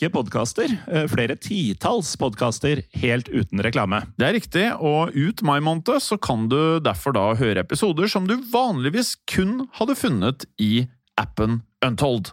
podkaster, eh, flere titalls podkaster, helt uten reklame. Det er riktig, og ut mai måned så kan du derfor da høre episoder som du vanligvis kun hadde funnet i appen Untold.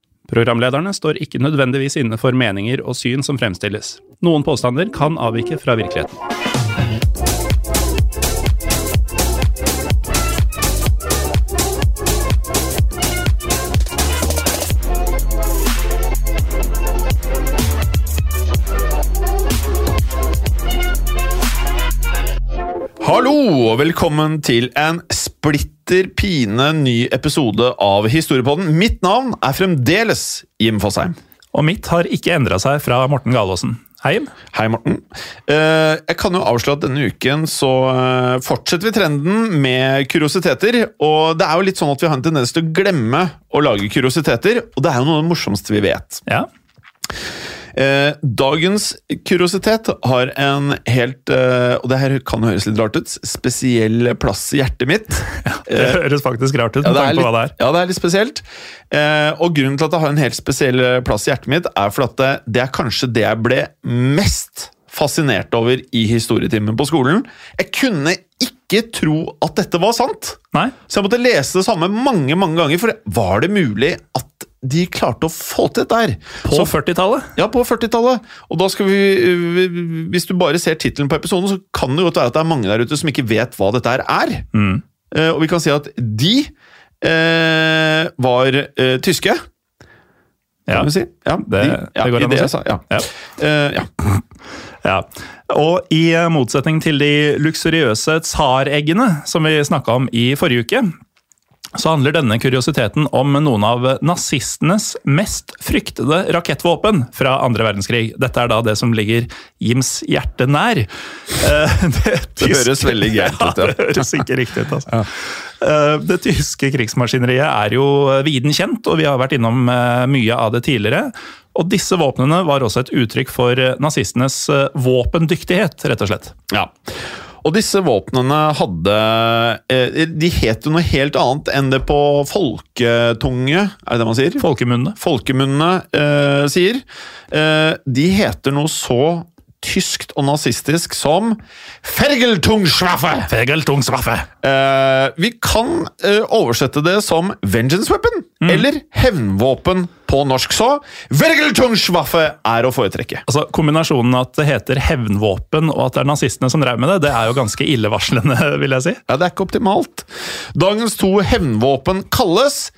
Programlederne står ikke nødvendigvis inne for meninger og syn som fremstilles. Noen påstander kan avvike fra virkeligheten. Hallo, og velkommen til en splitter pine ny episode av Historiepodden. Mitt navn er fremdeles Jim Fosheim. Og mitt har ikke endra seg fra Morten Galaasen. Hei, Jim. Hei, Morten. Eh, Jeg kan jo avsløre at denne uken så eh, fortsetter vi trenden med kuriositeter. Og det er jo litt sånn at vi har en tendens til å glemme å lage kuriositeter, og det er jo noe av det morsomste vi vet. Ja. Eh, dagens kuriositet har en helt eh, Og det her kan høres litt rart ut. Spesiell plass i hjertet mitt. Det høres faktisk rart ut Ja, det er hva det er. ja, det er litt spesielt. Eh, og grunnen til at det har en helt spesiell plass i hjertet mitt, er for at det, det er kanskje det jeg ble mest fascinert over i historietimen på skolen. Jeg kunne ikke tro at dette var sant! Nei? Så jeg måtte lese det samme mange mange ganger, for var det mulig at de klarte å få til dette her? På 40-tallet? ja, på 40-tallet. Og da skal vi Hvis du bare ser tittelen på episoden, så kan det godt være at det er mange der ute som ikke vet hva dette her er. Mm. Eh, og vi kan si at de eh, var eh, tyske. Ja. Si. Ja, Det- de, ja, det går an å si. Ja. Ja. Uh, ja. Ja. Og i motsetning til de luksuriøse tsareggene som vi snakka om i forrige uke, så handler denne kuriositeten om noen av nazistenes mest fryktede rakettvåpen fra andre verdenskrig. Dette er da det som ligger Jims hjerte nær. Eh, Det, tyske- høres veldig gærent ut, ja. ja. Det høres ikke riktig ut, altså. Eh, Det tyske krigsmaskineriet er jo viden kjent, og vi har vært innom eh, mye av det tidligere. Og disse våpnene var også et uttrykk for nazistenes våpendyktighet, rett og slett. Ja. Og disse våpnene hadde eh, De het jo noe helt annet enn det på folketunge, er det det man sier? Folkemunne. Folkemunne eh, sier. Eh, de heter noe så tyskt og nazistisk som Fergeltungswaffe! Fegeltungswaffe. Eh, vi kan eh, oversette det som vengeance weapon, eller hevnvåpen på norsk. Så Vergeltungswaffe er å foretrekke. Altså, Kombinasjonen at det heter hevnvåpen og at det er nazistene som drev med det, det er jo ganske illevarslende, vil jeg si. Ja, Det er ikke optimalt. Dagens to hevnvåpen kalles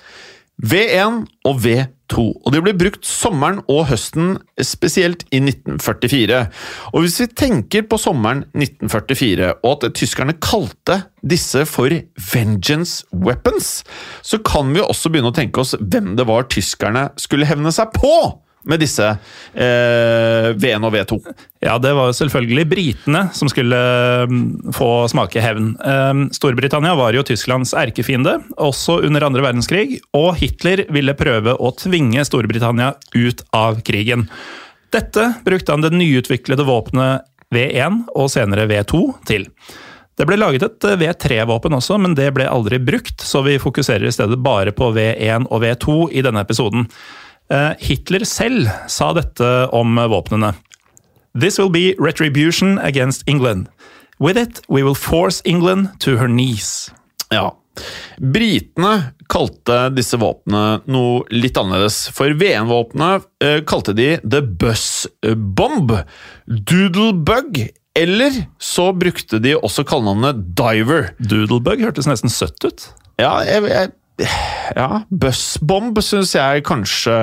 V1 og V2. Og de ble brukt sommeren og høsten, spesielt i 1944. Og hvis vi tenker på sommeren 1944, og at tyskerne kalte disse for vengeance weapons, så kan vi også begynne å tenke oss hvem det var tyskerne skulle hevne seg på med disse eh, V1 og V2. Ja, det var jo selvfølgelig britene som skulle mm, få smake hevn. Eh, Storbritannia var jo Tysklands erkefiende, også under andre verdenskrig, og Hitler ville prøve å tvinge Storbritannia ut av krigen. Dette brukte han det nyutviklede våpenet V1 og senere V2 til. Det ble laget et V3-våpen også, men det ble aldri brukt, så vi fokuserer i stedet bare på V1 og V2 i denne episoden. Eh, Hitler selv sa dette om våpnene. This will be retribution against England. With it we will force England to her knees. Ja. Britene kalte disse våpnene noe litt annerledes. For VM-våpenet eh, kalte de The Bus Bomb, Doodlebug, eller så brukte de også kallenavnet Diver. Doodlebug hørtes nesten søtt ut. Ja, jeg, jeg, ja Buzzbomb syns jeg kanskje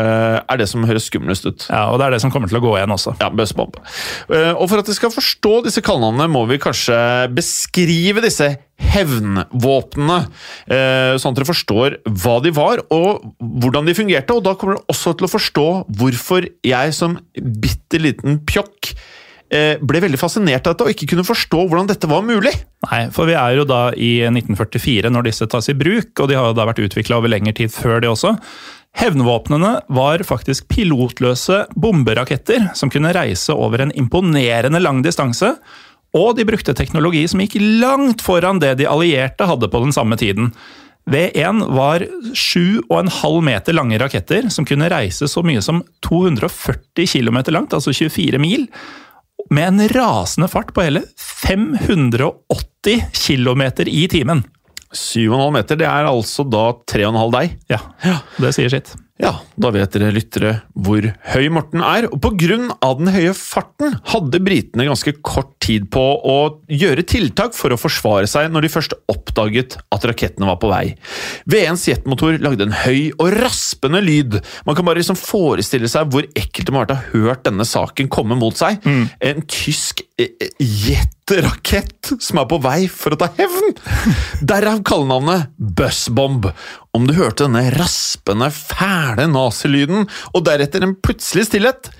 er det som høres skumlest ut. Ja, Og det er det som kommer til å gå igjen også. Ja, bussbomb. Eh, Og for at vi skal forstå disse kallenavnene, må vi kanskje beskrive disse hevnvåpnene. eh, Sånn at dere forstår hva de var, og hvordan de fungerte. Og da kommer dere også til å forstå hvorfor jeg som bitte liten pjokk ble veldig fascinert av dette og ikke kunne forstå hvordan dette var mulig. Nei, for vi er jo da i 1944 når disse tas i bruk, og de har jo da vært utvikla over lengre tid før det også. Hevnvåpnene var faktisk pilotløse bomberaketter som kunne reise over en imponerende lang distanse, og de brukte teknologi som gikk langt foran det de allierte hadde på den samme tiden. V1 var 7,5 meter lange raketter som kunne reise så mye som 240 km langt, altså 24 mil, med en rasende fart på hele 580 km i timen. 7,5 meter, det er altså da 3,5 deg. Ja, det sier sitt. Ja, da vet dere lyttere hvor høy Morten er. Og av den høye farten hadde britene ganske kort tid på å gjøre tiltak for å forsvare seg når de først oppdaget at rakettene var på vei. V1s jetmotor lagde en høy og raspende lyd. Man kan bare liksom forestille seg hvor ekkelt det må ha vært å ha hørt denne saken komme mot seg. En tysk jetrakett som er på vei for å ta hevn! Derav kallenavnet Buzzbomb. Om du hørte denne raspende, fæle nazilyden, og deretter en plutselig stillhet,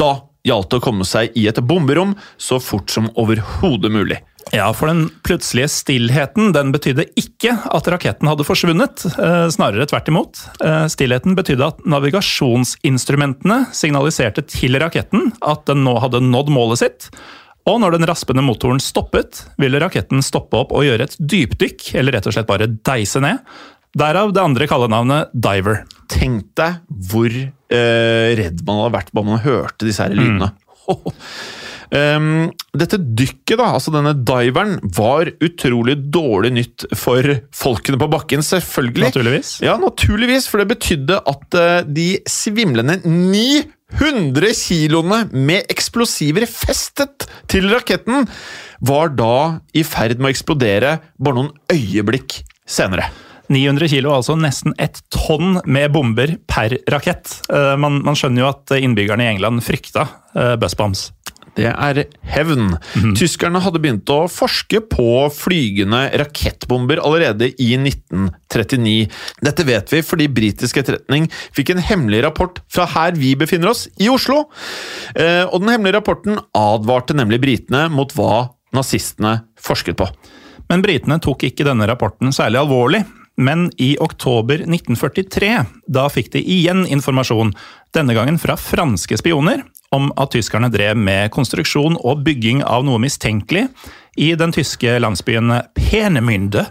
da gjaldt det å komme seg i et bomberom så fort som overhodet mulig. Ja, for den plutselige stillheten den betydde ikke at raketten hadde forsvunnet, eh, snarere tvert imot. Eh, Stillheten betydde at navigasjonsinstrumentene signaliserte til raketten at den nå hadde nådd målet sitt. Og når den raspende motoren stoppet, ville raketten stoppe opp og gjøre et dypdykk, eller rett og slett bare deise ned. Derav det andre kallenavnet diver. Tenk deg hvor uh, redd man hadde vært bare man hørte disse her lydene. Um, dette dykket, da, altså denne diveren, var utrolig dårlig nytt for folkene på bakken, selvfølgelig. Naturligvis. Ja, naturligvis, for det betydde at uh, de svimlende 900 kiloene med eksplosiver festet til raketten var da i ferd med å eksplodere bare noen øyeblikk senere. 900 kilo, altså nesten ett tonn med bomber per rakett. Eh, Man, man skjønner jo at innbyggerne i England frykta uh. Det er hevn. Tyskerne hadde begynt å forske på flygende rakettbomber allerede i 1939. Dette vet vi fordi britisk etterretning fikk en hemmelig rapport fra her vi befinner oss, i Oslo. Eh, Og den hemmelige rapporten advarte nemlig britene mot hva nazistene forsket på. Men britene tok ikke denne rapporten særlig alvorlig. Men i oktober 1943, da fikk de igjen informasjon, denne gangen fra franske spioner, om at tyskerne drev med konstruksjon og bygging av noe mistenkelig i den tyske landsbyen Penemünde,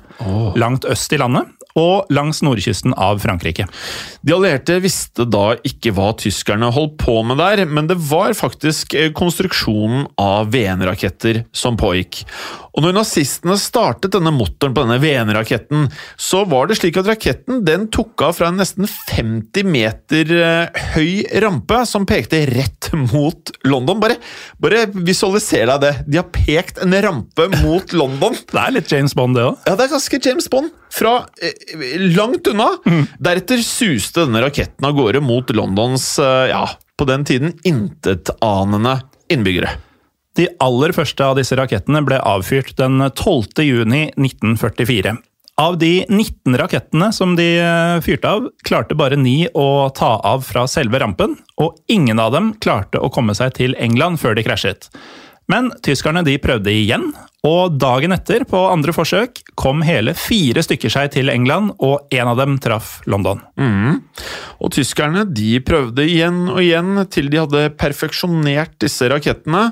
langt øst i landet, og langs nordkysten av Frankrike. De allierte visste da ikke hva tyskerne holdt på med der, men det var faktisk eh, konstruksjonen av VN-raketter som pågikk. Og når nazistene startet denne motoren på denne VN-raketten, så var det slik at raketten den tok av fra en nesten 50 meter eh, høy rampe som pekte rett mot London. Bare, bare visualiser deg det. De har pekt en rampe mot London. Det er litt James Bond, det òg. Ja, det er ganske James Bond. Fra eh, langt unna. Deretter suste denne raketten av gårde mot Londons, eh, ja, på den tiden intetanende innbyggere. De aller første av disse rakettene ble avfyrt den 12. juni 1944. Av de 19 rakettene som de eh, fyrte av, klarte bare ni å ta av fra selve rampen, og ingen av dem klarte å komme seg til England før de krasjet. Men tyskerne de prøvde igjen, og dagen etter, på andre forsøk, kom hele fire stykker seg til England, og en av dem traff London. Og tyskerne de prøvde igjen og igjen til de hadde perfeksjonert disse rakettene,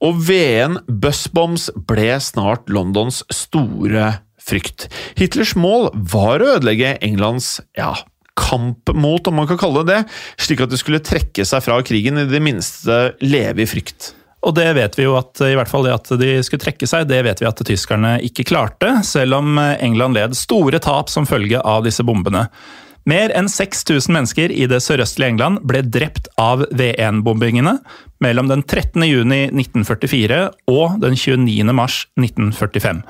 og VN Bussbombs ble snart Londons store frykt. Hitlers mål var å ødelegge Englands ja, kamp mot, om man kan kalle det det, slik at de skulle trekke seg fra krigen, i det minste leve i frykt. Og det vet vi jo at i hvert fall det at de skulle trekke seg, det vet vi at tyskerne ikke klarte, selv om England led store tap som følge av disse bombene. Mer enn 6000 mennesker i det sørøstlige England ble drept av V1-bombingene mellom den 13. juni 1944 og den 29. mars 1945.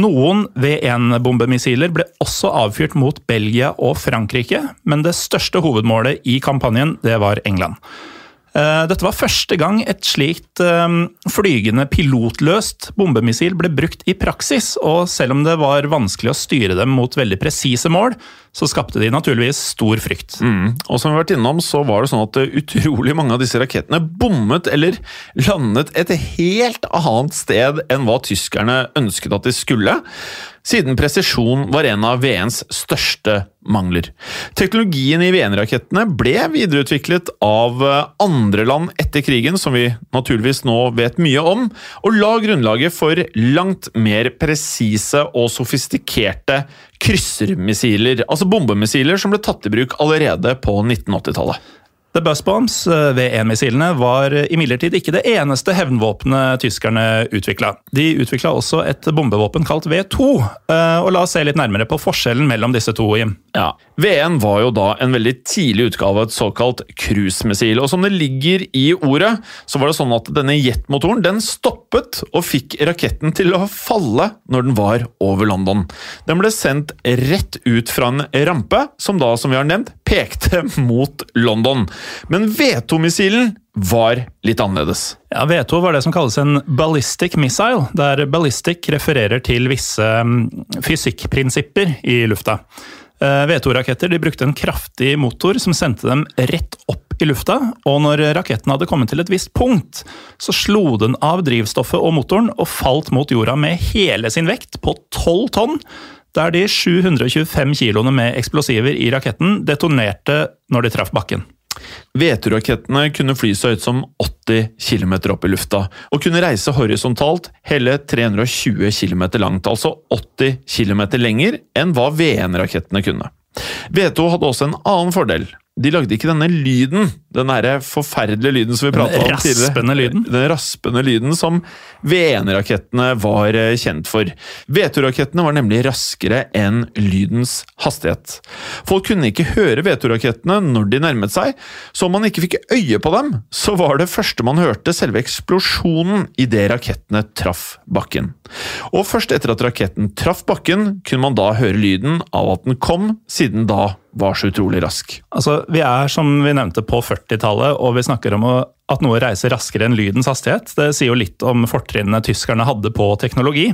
Noen V1-bombemissiler ble også avfyrt mot Belgia og Frankrike, men det største hovedmålet i kampanjen det var England. Eh, Dette var første gang et slikt eh, flygende pilotløst bombemissil ble brukt i praksis, og selv om det var vanskelig å styre dem mot veldig presise mål, så skapte de naturligvis stor frykt. Mm. Og som vi har vært innom, så var det sånn at eh, utrolig mange av disse rakettene bommet eller landet et helt annet sted enn hva tyskerne ønsket at de skulle, siden presisjon var en av VNs største mangler. Teknologien i VN-rakettene ble videreutviklet av eh, andre land etter krigen, som vi naturligvis nå vet mye om, og la grunnlaget for langt mer presise og sofistikerte kryssermissiler, altså bombemissiler som ble tatt i bruk allerede på 1980-tallet. The Busbombs eh, V1-missilene, var imidlertid ikke det eneste hevnvåpenet tyskerne utvikla. De utvikla også et bombevåpen kalt V2, eh, og la oss se litt nærmere på forskjellen mellom disse to. Jim. Ja, V1 var jo da en veldig tidlig utgave av et såkalt cruisemissil, og som det ligger i ordet, så var det sånn at denne jetmotoren den stoppet og fikk raketten til å falle når den var over London. Den ble sendt rett ut fra en rampe, som da, som vi har nevnt, pekte mot London. Men V2-missilen var litt annerledes. Ja, V2 var det som kalles en ballistic missile, der ballistic refererer til visse mm, fysikkprinsipper i lufta. Eh, V2-raketter brukte en kraftig motor som sendte dem rett opp i lufta, og når raketten hadde kommet til et visst punkt, så slo den av drivstoffet og motoren og falt mot jorda med hele sin vekt på 12 tonn, der de 725 kiloene med eksplosiver i raketten detonerte når de traff bakken. V2-rakettene kunne fly så høyt som 80 km opp i lufta, og kunne reise horisontalt hele 320 km langt, altså 80 km lenger enn hva V1-rakettene kunne. V2 hadde også en annen fordel. De lagde ikke denne lyden, den der forferdelige lyden som vi pratet om tidligere. raspende lyden. Den raspende lyden som V1-rakettene var eh, kjent for. V2-rakettene var nemlig raskere enn lydens hastighet. Folk kunne ikke høre V2-rakettene når de nærmet seg, så om man ikke fikk øye på dem, så var det første man hørte selve eksplosjonen idet rakettene traff bakken. Og først etter at raketten traff bakken, kunne man da høre lyden av at den kom, siden da var så utrolig rask. Altså, Vi er som vi nevnte på 40-tallet, og vi snakker om at noe reiser raskere enn lydens hastighet. Det sier jo litt om fortrinnene tyskerne hadde på teknologi.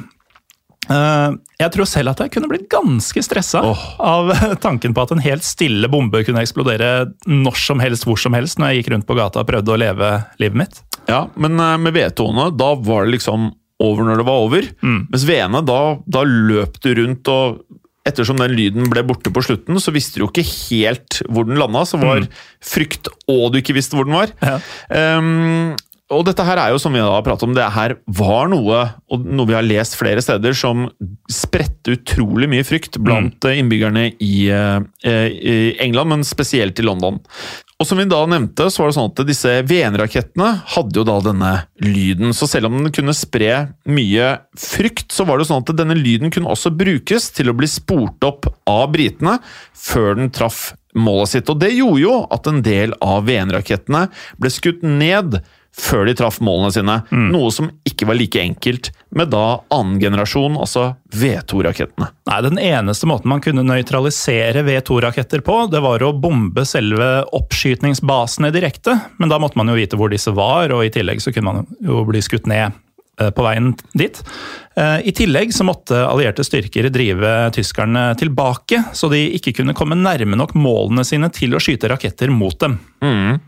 Eh, Jeg tror selv at jeg kunne blitt ganske stressa av tanken på at en helt stille bombe kunne eksplodere når som helst, hvor som helst, når jeg gikk rundt på gata og prøvde å leve livet mitt. Ja, men eh, med V2-ene, da var det liksom over når det var over. Mens V-ene, da, da løp du rundt, og ettersom den lyden ble borte på slutten, så visste du jo ikke helt hvor den landa, så var frykt og du ikke visste hvor den var. Ja. Um, og dette her er jo, som vi har pratet om, det her var noe, og noe vi har lest flere steder, som spredte utrolig mye frykt blant mm. innbyggerne i, eh, i England, men spesielt i London. Og som vi da nevnte, så var det sånn at disse VN-rakettene hadde jo da denne lyden. Så selv om den kunne spre mye frykt, så var det sånn at denne lyden kunne også brukes til å bli spurt opp av britene før den traff målet sitt. Og det gjorde jo at en del av VN-rakettene ble skutt ned før de traff målene sine. Noe som ikke var like enkelt med da annen generasjon, altså V2-rakettene. Nei, Den eneste måten man kunne nøytralisere V2-raketter på, det var å bombe selve oppskytningsbasene direkte. Men da måtte man jo vite hvor disse var, og i tillegg så kunne man jo bli skutt ned på veien dit. Eh, I tillegg så måtte allierte styrker drive tyskerne tilbake, så de ikke kunne komme nærme nok målene sine til å skyte raketter mot dem. Mm.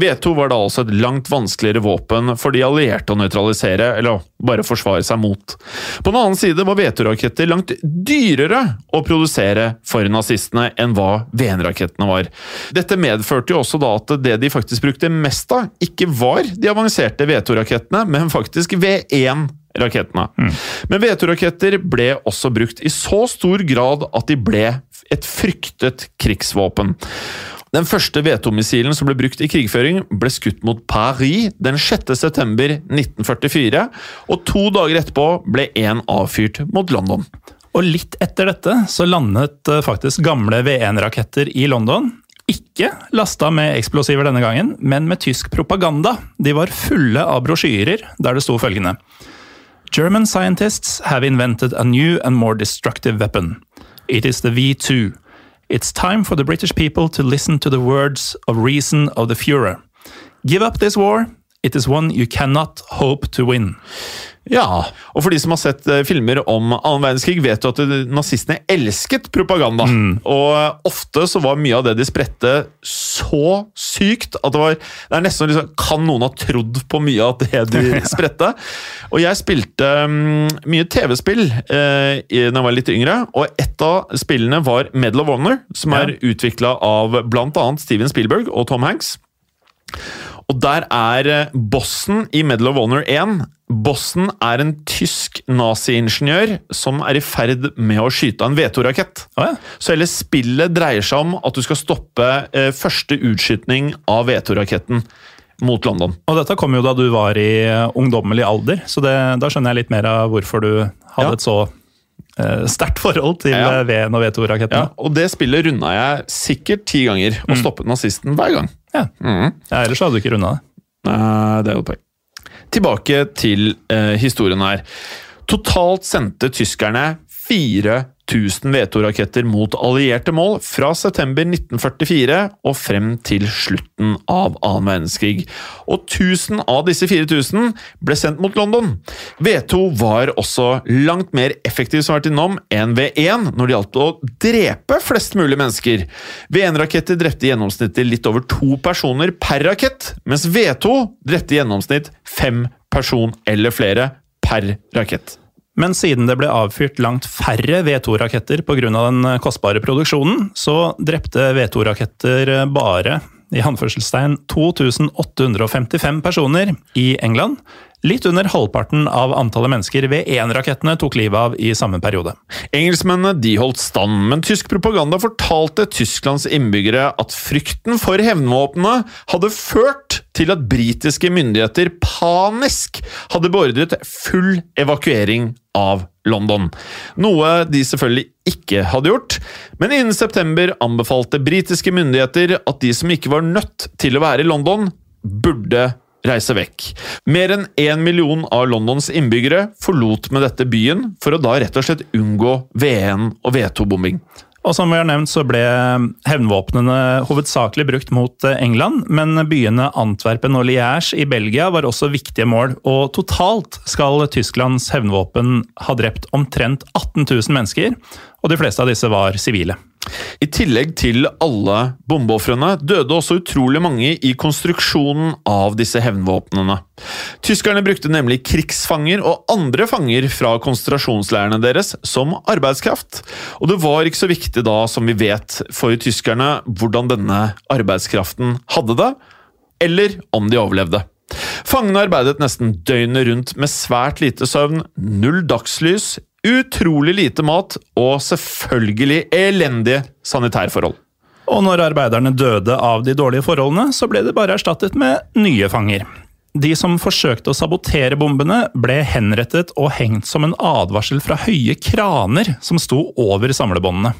V2 var da altså et langt vanskeligere våpen for de allierte å nøytralisere, eller bare forsvare seg mot. På den annen side var V2-raketter langt dyrere å produsere for nazistene enn hva VN-rakettene var. Dette medførte jo også da at det de faktisk brukte mest av, ikke var de avanserte V2-rakettene, men faktisk V1 rakettene. Men V2-raketter ble også brukt i så stor grad at de ble et fryktet krigsvåpen. Den første V2-missilen som ble brukt i krigføring, ble skutt mot Paris den 6. september 1944, og to dager etterpå ble én avfyrt mot London. Og litt etter dette så landet eh, faktisk gamle V1-raketter i London. Ikke lasta med eksplosiver denne gangen, men med tysk propaganda. De var fulle av brosjyrer der det sto følgende German scientists have invented a new and more destructive weapon. It is the V2. It's time for the British people to listen to the words of reason of the Führer. Give up this war. It is one you cannot hope to win. Ja, og for de som har sett eh, filmer om annen verdenskrig, vet du at eh, nazistene elsket propaganda. Og eh, ofte så var mye av det de spredte så sykt at det var Det er nesten liksom Kan noen ha trodd på mye av det de spredte? Og jeg spilte mm, mye TV-spill eh, da jeg var litt yngre, og et av spillene var Medal of Honor, som er utvikla av bl.a. Steven Spielberg og Tom Hanks. Og der er eh, bossen i Medal of Honor 1 Bossen er en tysk nazi-ingeniør som er i ferd med å skyte en V2-rakett. Oh, ja. Så hele spillet dreier seg om at du skal stoppe eh, første utskytning av V2-raketten mot London. Og dette kom jo da du var i eh, ungdommelig alder, så det, da skjønner jeg litt mer av hvorfor du hadde Ja. et så sterkt forhold til Ja. eh, V1 og V2-rakettene. Ja, og det spillet runda jeg sikkert ti ganger, og stoppet nazisten hver gang. Ja. mm. Ja, ellers hadde du ikke runda det. Nei, det er jo poeng. Tilbake til eh, historien her. Totalt sendte tyskerne 4000 V2-raketter mot allierte mål fra september 1944 og frem til slutten av annen verdenskrig. Og 1000 av disse 4000 ble sendt mot London. V2 var også langt mer effektiv som vært innom enn V1 når det gjaldt å drepe flest mulig mennesker. V1-raketter drepte i gjennomsnittet litt over to personer per rakett, mens V2 drepte i gjennomsnitt fem person eller flere per rakett. Men siden det ble avfyrt langt færre V2-raketter pga. den kostbare produksjonen, så drepte V2-raketter bare i anførselstegn 2855 personer i England. Litt under halvparten av antallet mennesker V1-rakettene tok livet av i samme periode. Engelskmennene de holdt stand, men tysk propaganda fortalte Tysklands innbyggere at frykten for hevnvåpnene hadde ført til at britiske myndigheter panisk hadde beordret full evakuering av London. Noe de selvfølgelig ikke hadde gjort, men innen september anbefalte britiske myndigheter at de som ikke var nødt til å være i London, burde reise vekk. Mer enn én million av Londons innbyggere forlot med dette byen for å da rett og slett unngå V1 og V2-bombing. Og som vi har nevnt, så ble hevnvåpnene hovedsakelig brukt mot eh, England, men byene Antwerpen og Liège i Belgia var også viktige mål, og totalt skal Tysklands hevnvåpen ha drept omtrent 18 000 mennesker, og de fleste av disse var sivile. I tillegg til alle bombeofrene døde også utrolig mange i konstruksjonen av disse hevnvåpnene. Tyskerne brukte nemlig krigsfanger og andre fanger fra konsentrasjonsleirene deres som arbeidskraft. Og det var ikke så viktig da, som vi vet, for tyskerne hvordan denne arbeidskraften hadde det, eller om de overlevde. Fangene arbeidet nesten døgnet rundt med svært lite søvn, null dagslys, utrolig lite mat og selvfølgelig elendige sanitærforhold. Og når arbeiderne døde av de dårlige forholdene, så ble de bare erstattet med nye fanger. De som forsøkte å sabotere bombene, ble henrettet og hengt som en advarsel fra høye kraner som sto over samlebåndene.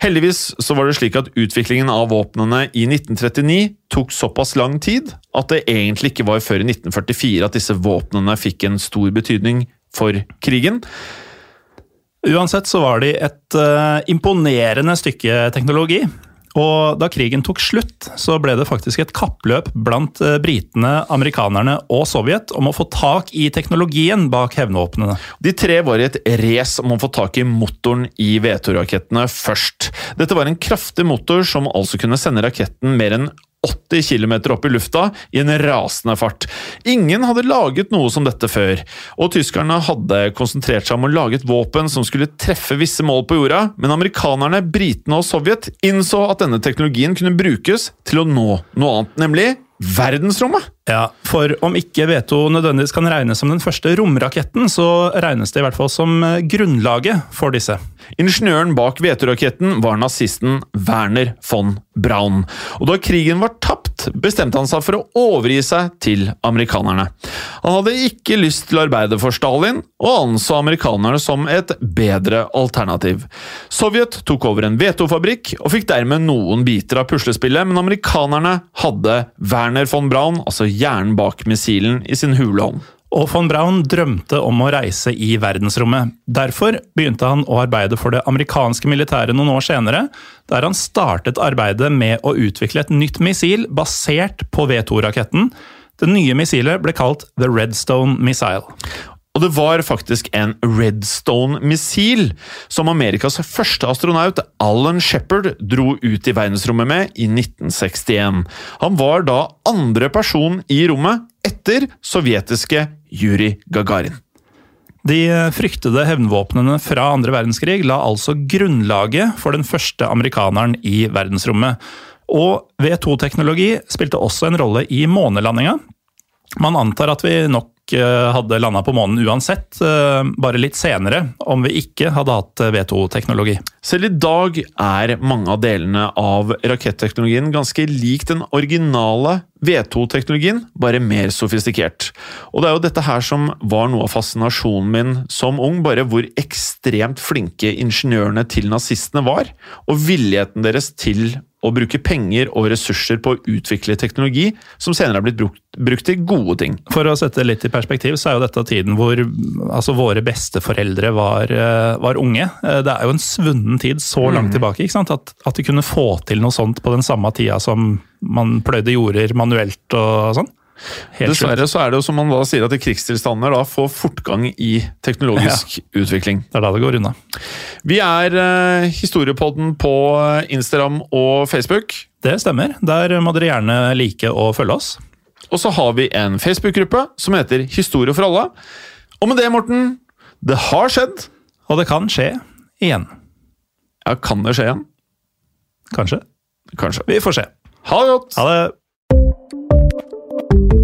Heldigvis så var det slik at utviklingen av våpnene i 1939 tok såpass lang tid at det egentlig ikke var før i 1944 at disse våpnene fikk en stor betydning for krigen. Uansett så var de et uh, imponerende stykke teknologi. Og da krigen tok slutt, så ble det faktisk et kappløp blant uh, britene, amerikanerne og Sovjet om å få tak i teknologien bak hevnvåpnene. De tre var i et race om å få tak i motoren i V2-rakettene først. Dette var en kraftig motor som altså kunne sende raketten mer enn 80 km opp i lufta i en rasende fart. Ingen hadde laget noe som dette før, og tyskerne hadde konsentrert seg om å lage et våpen som skulle treffe visse mål på jorda, men amerikanerne, britene og Sovjet innså at denne teknologien kunne brukes til å nå noe annet, nemlig verdensrommet. Ja, For om ikke V2 nødvendigvis kan regnes som den første romraketten, så regnes det i hvert fall som eh, grunnlaget for disse. Ingeniøren bak V2-raketten var nazisten Werner von Braun. Og da krigen var tapt, bestemte han seg for å overgi seg til amerikanerne. Han hadde ikke lyst til å arbeide for Stalin, og anså amerikanerne som et bedre alternativ. Sovjet tok over en V2-fabrikk og fikk dermed noen biter av puslespillet, men amerikanerne hadde Werner von Braun, altså hjernen bak missilen i sin hule hånd. Og von Braun drømte om å reise i verdensrommet. Derfor begynte han å arbeide for det amerikanske militæret noen år senere, der han startet arbeidet med å utvikle et nytt missil basert på V2-raketten. Det nye missilet ble kalt The Redstone Missile. Og det var faktisk en Redstone-missil som Amerikas første astronaut, Alan Shepherd, dro ut i verdensrommet med i 1961. Han var da andre person i rommet etter sovjetiske Juri Gagarin. De fryktede hevnvåpnene fra andre verdenskrig la altså grunnlaget for den første amerikaneren i verdensrommet. Og V2-teknologi spilte også en rolle i månelandinga. Man antar at vi nok eh, hadde landa på månen uansett, eh, bare litt senere, om vi ikke hadde hatt eh, V2-teknologi. Selv i dag er mange av delene av raketteknologien ganske lik den originale V2-teknologien, bare mer sofistikert. Og det er jo dette her som var noe av fascinasjonen min som ung, bare hvor ekstremt flinke ingeniørene til nazistene var, og villigheten deres til å bruke penger og ressurser på å utvikle teknologi som senere har blitt brukt, brukt til gode ting. For å sette litt i perspektiv, så er jo dette tiden hvor altså, våre besteforeldre var, var, unge. Det er jo en svunnen tid så langt tilbake ikke sant? At, at de kunne få til noe sånt på den samme tida som man pløyde jorder manuelt og sånn. Helt Dessverre så er det jo som man da sier at krigstilstander da får fortgang i teknologisk ja. utvikling. Det er da det går unna. Vi er uh, Historiepodden på Instagram og Facebook. Det stemmer. Der må dere gjerne like og følge oss. Og så har vi en Facebook-gruppe som heter Historie for alle. Og med det, Morten, det har skjedd. Og det kan skje igjen. Ja, kan det skje igjen? Kanskje. Kanskje. Vi får se. Ha det godt! Ha det.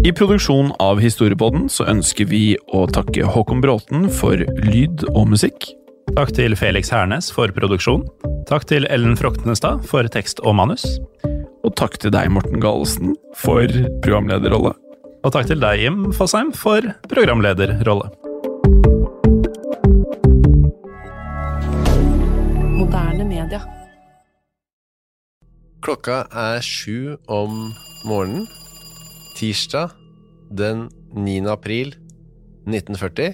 I produksjonen av Historiepodden så ønsker vi å takke Håkon Bråten for lyd og musikk. Takk til Felix Hernes for produksjon. Takk til Ellen Froktenestad for tekst og manus. Og takk til deg, Morten Galesen, for programlederrolle. Og takk til deg, Jim Fosheim, for programlederrolle. Moderne media. Klokka er sju om morgenen. Tirsdag den 9. april 1940.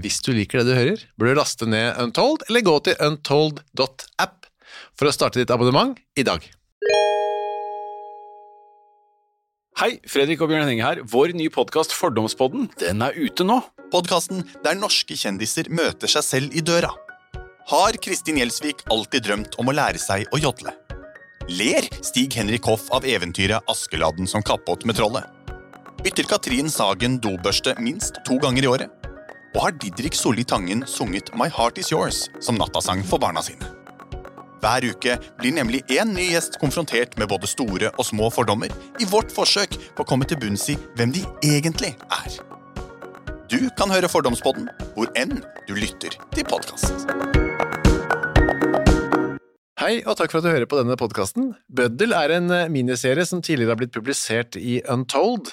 Hvis du liker det du hører, bør du laste ned Untold, eller gå til untold.app for å starte ditt abonnement i dag. Hei, Fredrik og Bjørn Henning her. Vår nye podkast Fordomspodden den er ute nå. Podkasten der norske kjendiser møter seg selv i døra. Har Kristin Gjelsvik alltid drømt om å lære seg å jodle? Ler Stig Henrik Hoff av eventyret Askeladden som kappåt med trollet? Bytter Katrin Sagen dobørste minst to ganger i året? Og har Didrik Solli Tangen sunget My Heart Is Yours som nattasang for barna sine? Hver uke blir nemlig én ny gjest konfrontert med både store og små fordommer i vårt forsøk på å komme til bunns i hvem de egentlig er. Du kan høre Fordomspodden hvor enn du lytter til podkast. Hei, og takk for at du hører på denne podkasten. Bøddel er en miniserie som tidligere har blitt publisert i Untold,